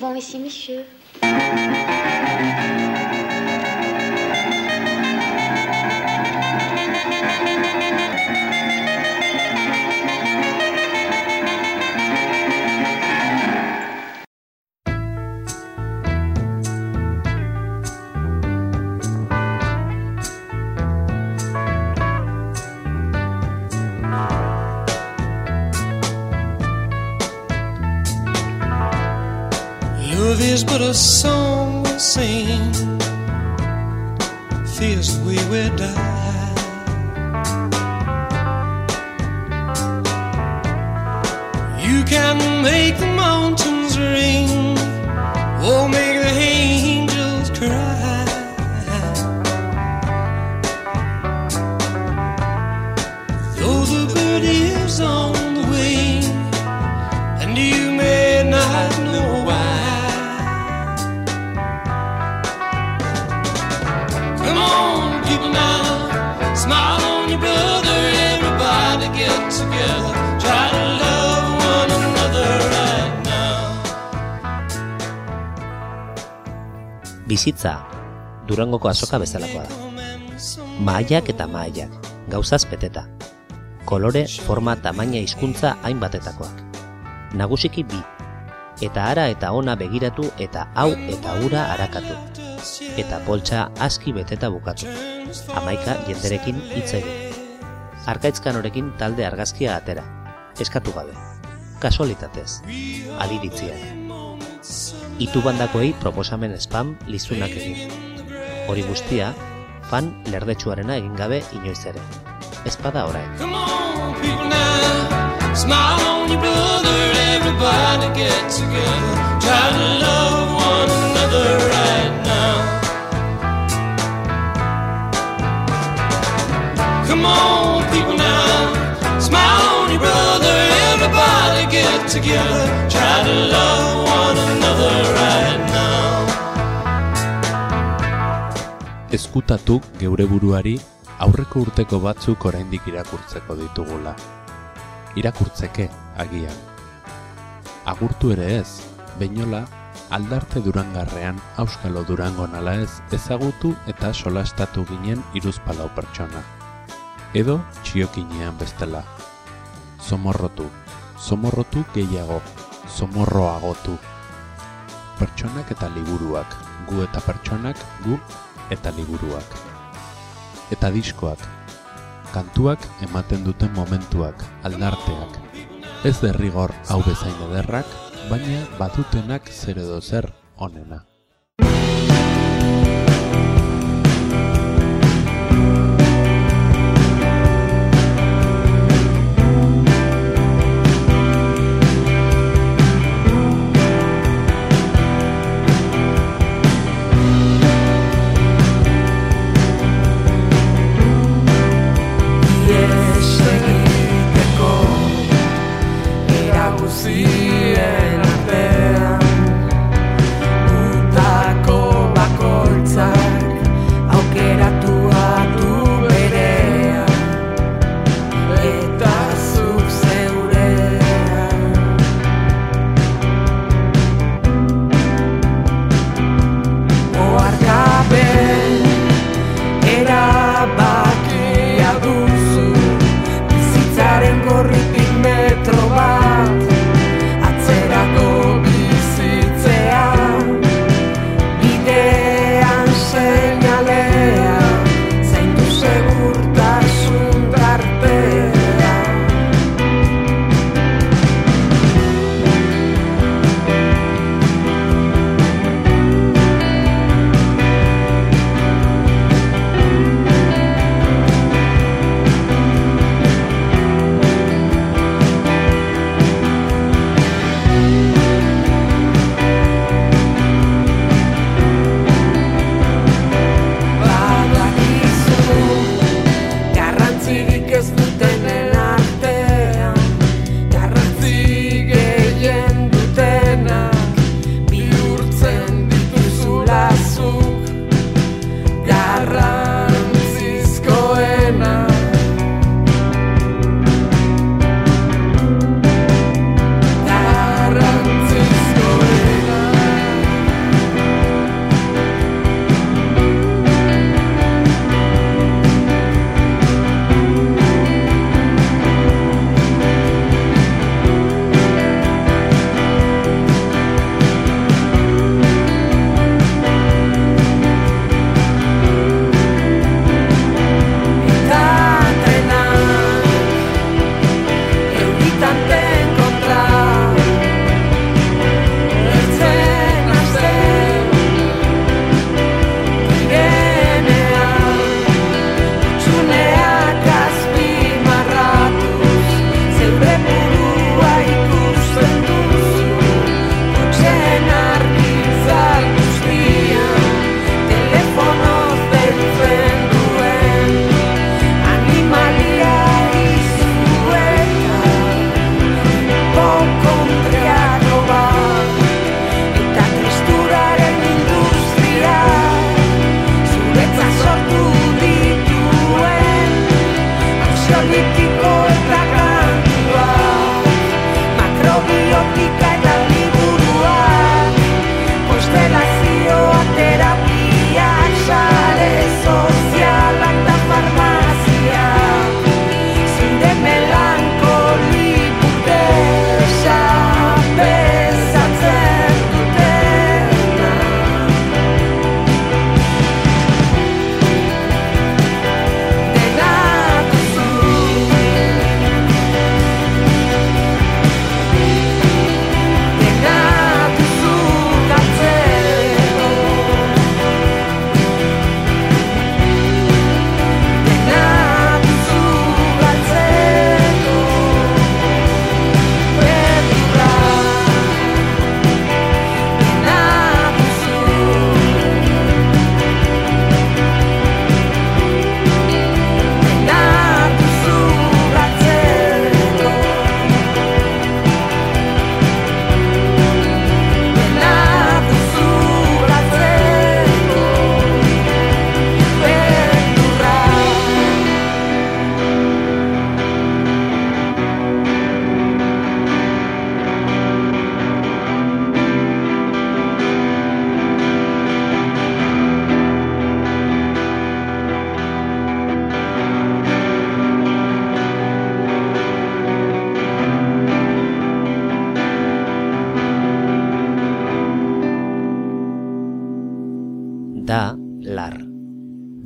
souvent ici, monsieur. But a song we sing, fears we will die. You can make the mountains ring, or make the angels cry. Though the bird is on the wing, and you Bizitza, Durangoko azoka bezalakoa da. Maaiak eta maaiak, gauzaz beteta. Kolore, forma, tamaina hizkuntza hainbatetakoak. Nagusiki bi. Eta ara eta ona begiratu eta hau eta ura arakatu. Eta poltsa aski beteta bukatu. Amaika jenderekin hitz egin. Arkaitzkanorekin talde argazkia atera. Eskatu gabe. Kasualitatez. Aliritzia. Itu bandakoei proposamen spam lizunak egin. Hori guztia, fan lerdetsuarena egin gabe inoiz ere. Ezpada orain. Come on, your brother. Everybody get together, try to love one another right now. Come on, people now, smile on your brother. Everybody get together, try to love one Ezkutatu geure buruari aurreko urteko batzuk oraindik irakurtzeko ditugula. Irakurtzeke, agian. Agurtu ere ez, beinola, aldarte durangarrean auskalo durango nala ez ezagutu eta solastatu ginen iruzpalau pertsona. Edo txiokinean bestela. Somorrotu, somorrotu gehiago, somorroagotu. Pertsonak eta liburuak, gu eta pertsonak, gu eta liburuak. Eta diskoak, kantuak ematen duten momentuak, aldarteak. Ez derrigor hau bezain ederrak, baina badutenak zer edo zer onena.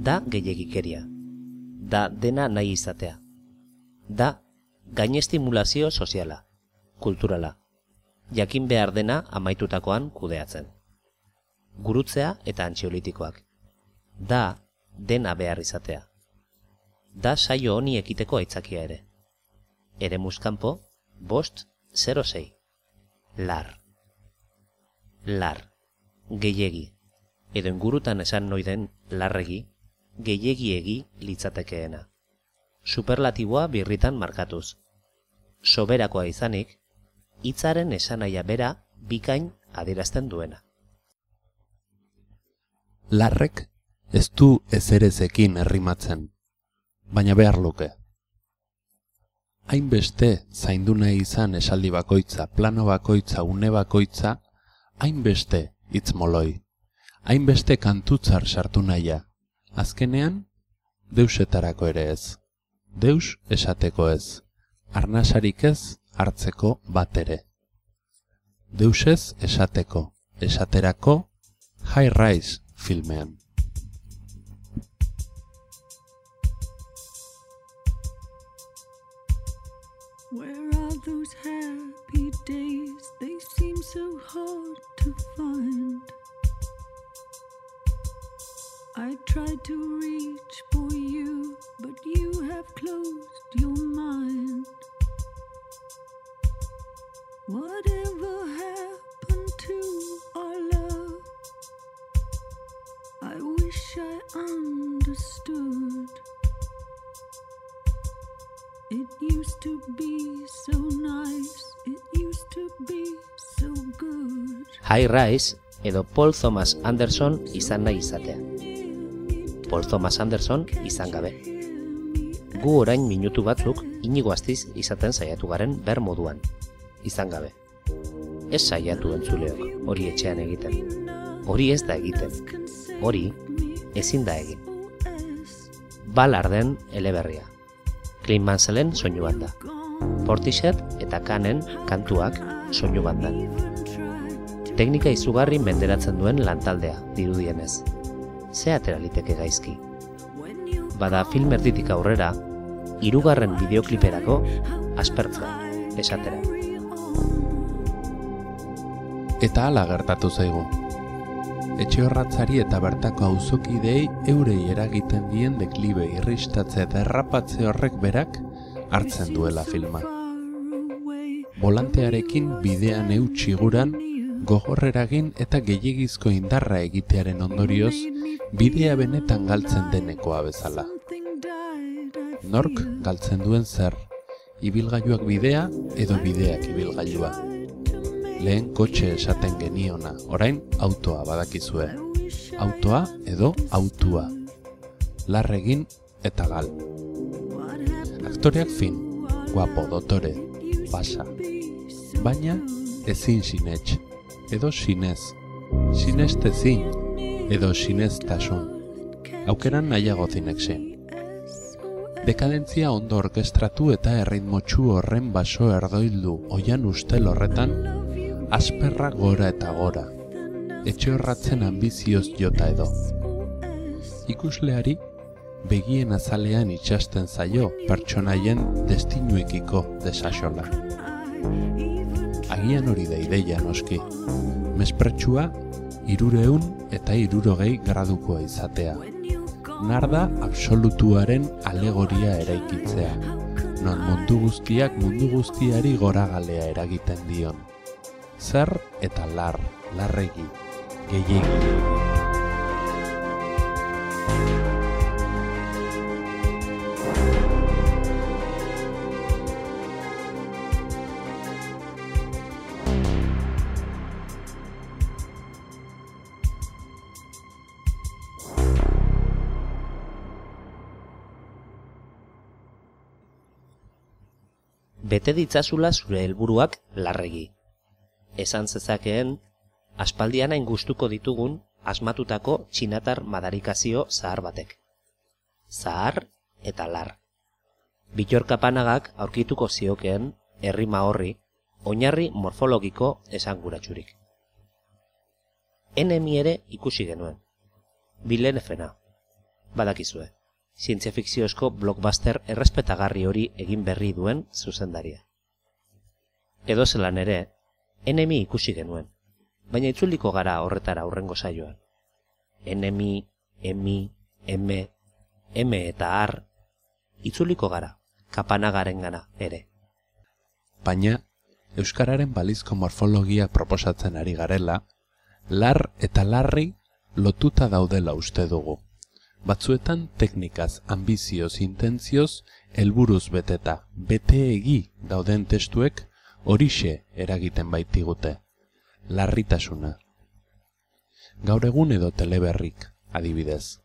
Gehiegikeria. Da dena nahi izatea. Da gainestimulazio soziala, kulturala. Jakin behar dena amaitutakoan kudeatzen. Gurutzea eta antxiolitikoak. Da dena behar izatea. Da saio honi ekiteko aitzakia ere. Ere muskanpo, bost, 06. Lar. Lar. Gehiegi. Edo ingurutan esan noiden larregi, gehiegi litzatekeena. Superlatiboa birritan markatuz. Soberakoa izanik, hitzaren esanaia bera bikain adierazten duena. Larrek ez du ezerezekin herrimatzen, baina behar luke. Hainbeste zaindu nahi izan esaldi bakoitza, plano bakoitza, une bakoitza, hainbeste hitz moloi. Hainbeste kantutzar sartu nahia. Azkenean, deusetarako ere ez. Deus esateko ez. Arnasarik ez hartzeko bat ere. Deusez esateko, esaterako High Rise filmean. Where are those happy days? They seem so hard tried to reach for you, but you have closed your mind. Whatever happened to our love? I wish I understood. It used to be so nice, it used to be so good. High Rise edo Paul Thomas Anderson izan nahi. Paul Thomas Anderson izan gabe. Gu orain minutu batzuk inigo astiz izaten saiatu garen ber moduan. Izan gabe. Ez saiatu entzuleok hori etxean egiten. Hori ez da egiten. Hori ezin da egin. Balarden eleberria. Clint Mansellen soinu banda. Portishead eta Kanen kantuak soinu bandan. Teknika izugarri menderatzen duen lantaldea, dirudienez. Ze atera liteke gaizki. Bada film erditik aurrera, hirugarren bideokliperako aspertzea, esatera. Eta hala gertatu zaigu. Etxe horratzari eta bertako auzokidei eurei eragiten dien deklibe irristatze derrapatze horrek berak hartzen duela filma. Volantearekin bidean eutxi guran, gogorreragin eta gehiegizko indarra egitearen ondorioz, bidea benetan galtzen denekoa bezala. Nork galtzen duen zer, ibilgailuak bidea edo bideak ibilgailua. Lehen kotxe esaten geniona, orain autoa badakizue. Autoa edo autua. Larregin eta gal. Aktoreak fin, guapo, dotore, basa. Baina ezin sinetx, edo sinez. Sineste zin, edo sineztasun. Aukeran nahiago zinexen. Dekadentzia ondo orkestratu eta erritmotxu horren baso erdoildu oian ustel horretan, asperra gora eta gora, etxe horratzen ambizioz jota edo. Ikusleari, begien azalean itxasten zaio pertsonaien destinuekiko desaxola. Agian hori da ideia noski, mespretsua irureun eta irurogei gradukoa izatea. Narda absolutuaren alegoria eraikitzea, non mundu guztiak mundu guztiari goragalea eragiten dion. Zer eta lar, larregi, gehiegi. Bete ditzazula zure helburuak larregi. Esan zezakeen, aspaldian hain gustuko ditugun asmatutako txinatar madarikazio zahar batek. Zahar eta lar. Bitorkapanagak aurkituko ziokeen herrima horri oinarri morfologiko esanguratsurik. Enemi ere ikusi genuen. Bilenefena. Badakizue, zientzia fikziozko blockbuster errespetagarri hori egin berri duen zuzendaria. Edo zelan ere, enemi ikusi genuen, baina itzuliko gara horretara aurrengo saioan. Enemi, emi, eme, eme eta ar, itzuliko gara, kapanagaren gana ere. Baina, Euskararen balizko morfologia proposatzen ari garela, lar eta larri lotuta daudela uste dugu. Batzuetan teknikaz, ambizioz, intentzioz, helburuz beteta, bete egi dauden testuek horixe eragiten baitigute. Larritasuna. Gaur egun edo teleberrik, adibidez.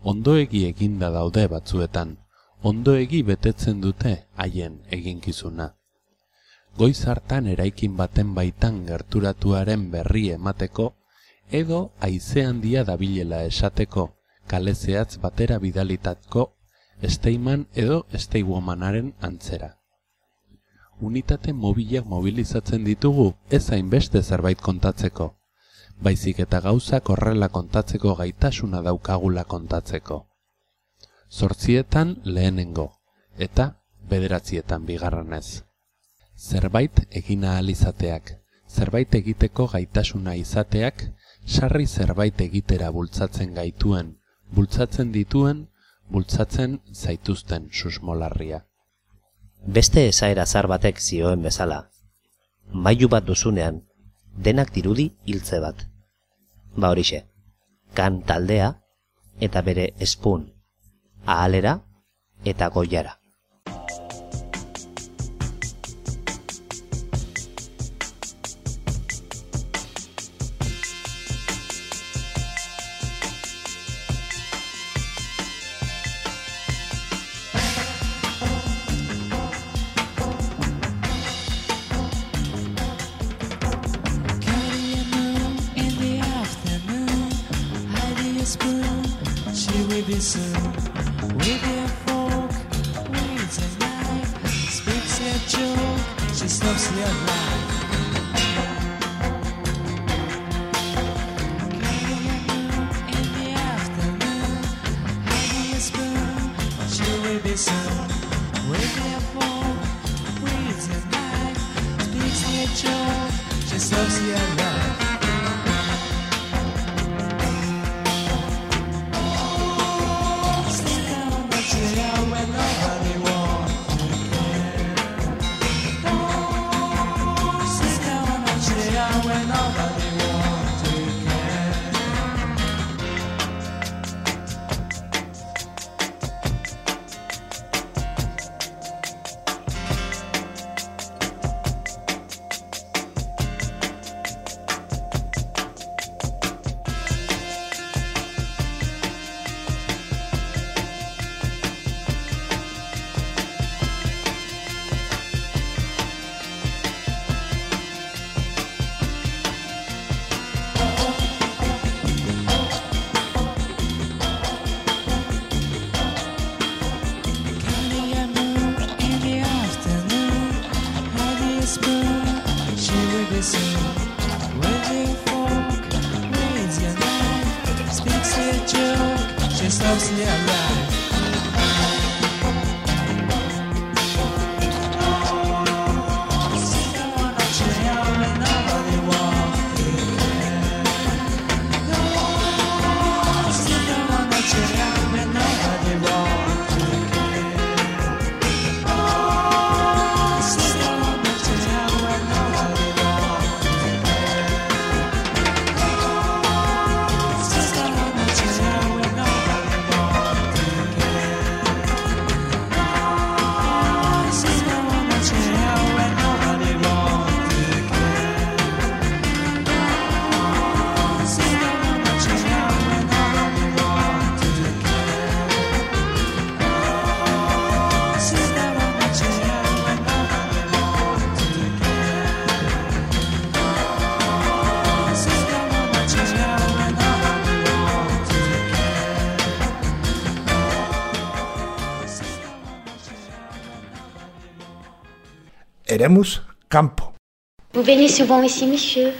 Ondoegi eginda daude batzuetan, ondoegi betetzen dute haien eginkizuna. Goiz hartan eraikin baten baitan gerturatuaren berri emateko, edo haize handia dabilela esateko, kale zehatz batera bidalitatko, esteiman edo esteiwomanaren antzera. Unitate mobilak mobilizatzen ditugu ez hainbeste zerbait kontatzeko, baizik eta gauzak horrela kontatzeko gaitasuna daukagula kontatzeko. Zortzietan lehenengo, eta bederatzietan bigarrenez. Zerbait egin ahal izateak, zerbait egiteko gaitasuna izateak, sarri zerbait egitera bultzatzen gaituen, bultzatzen dituen, bultzatzen zaituzten susmolarria. Beste esaera zar batek zioen bezala. Mailu bat duzunean, denak dirudi hiltze bat. Ba horixe, kan taldea eta bere espun, ahalera eta goiara. with your fork, speaks your joke, your life. Vous venez souvent ici, monsieur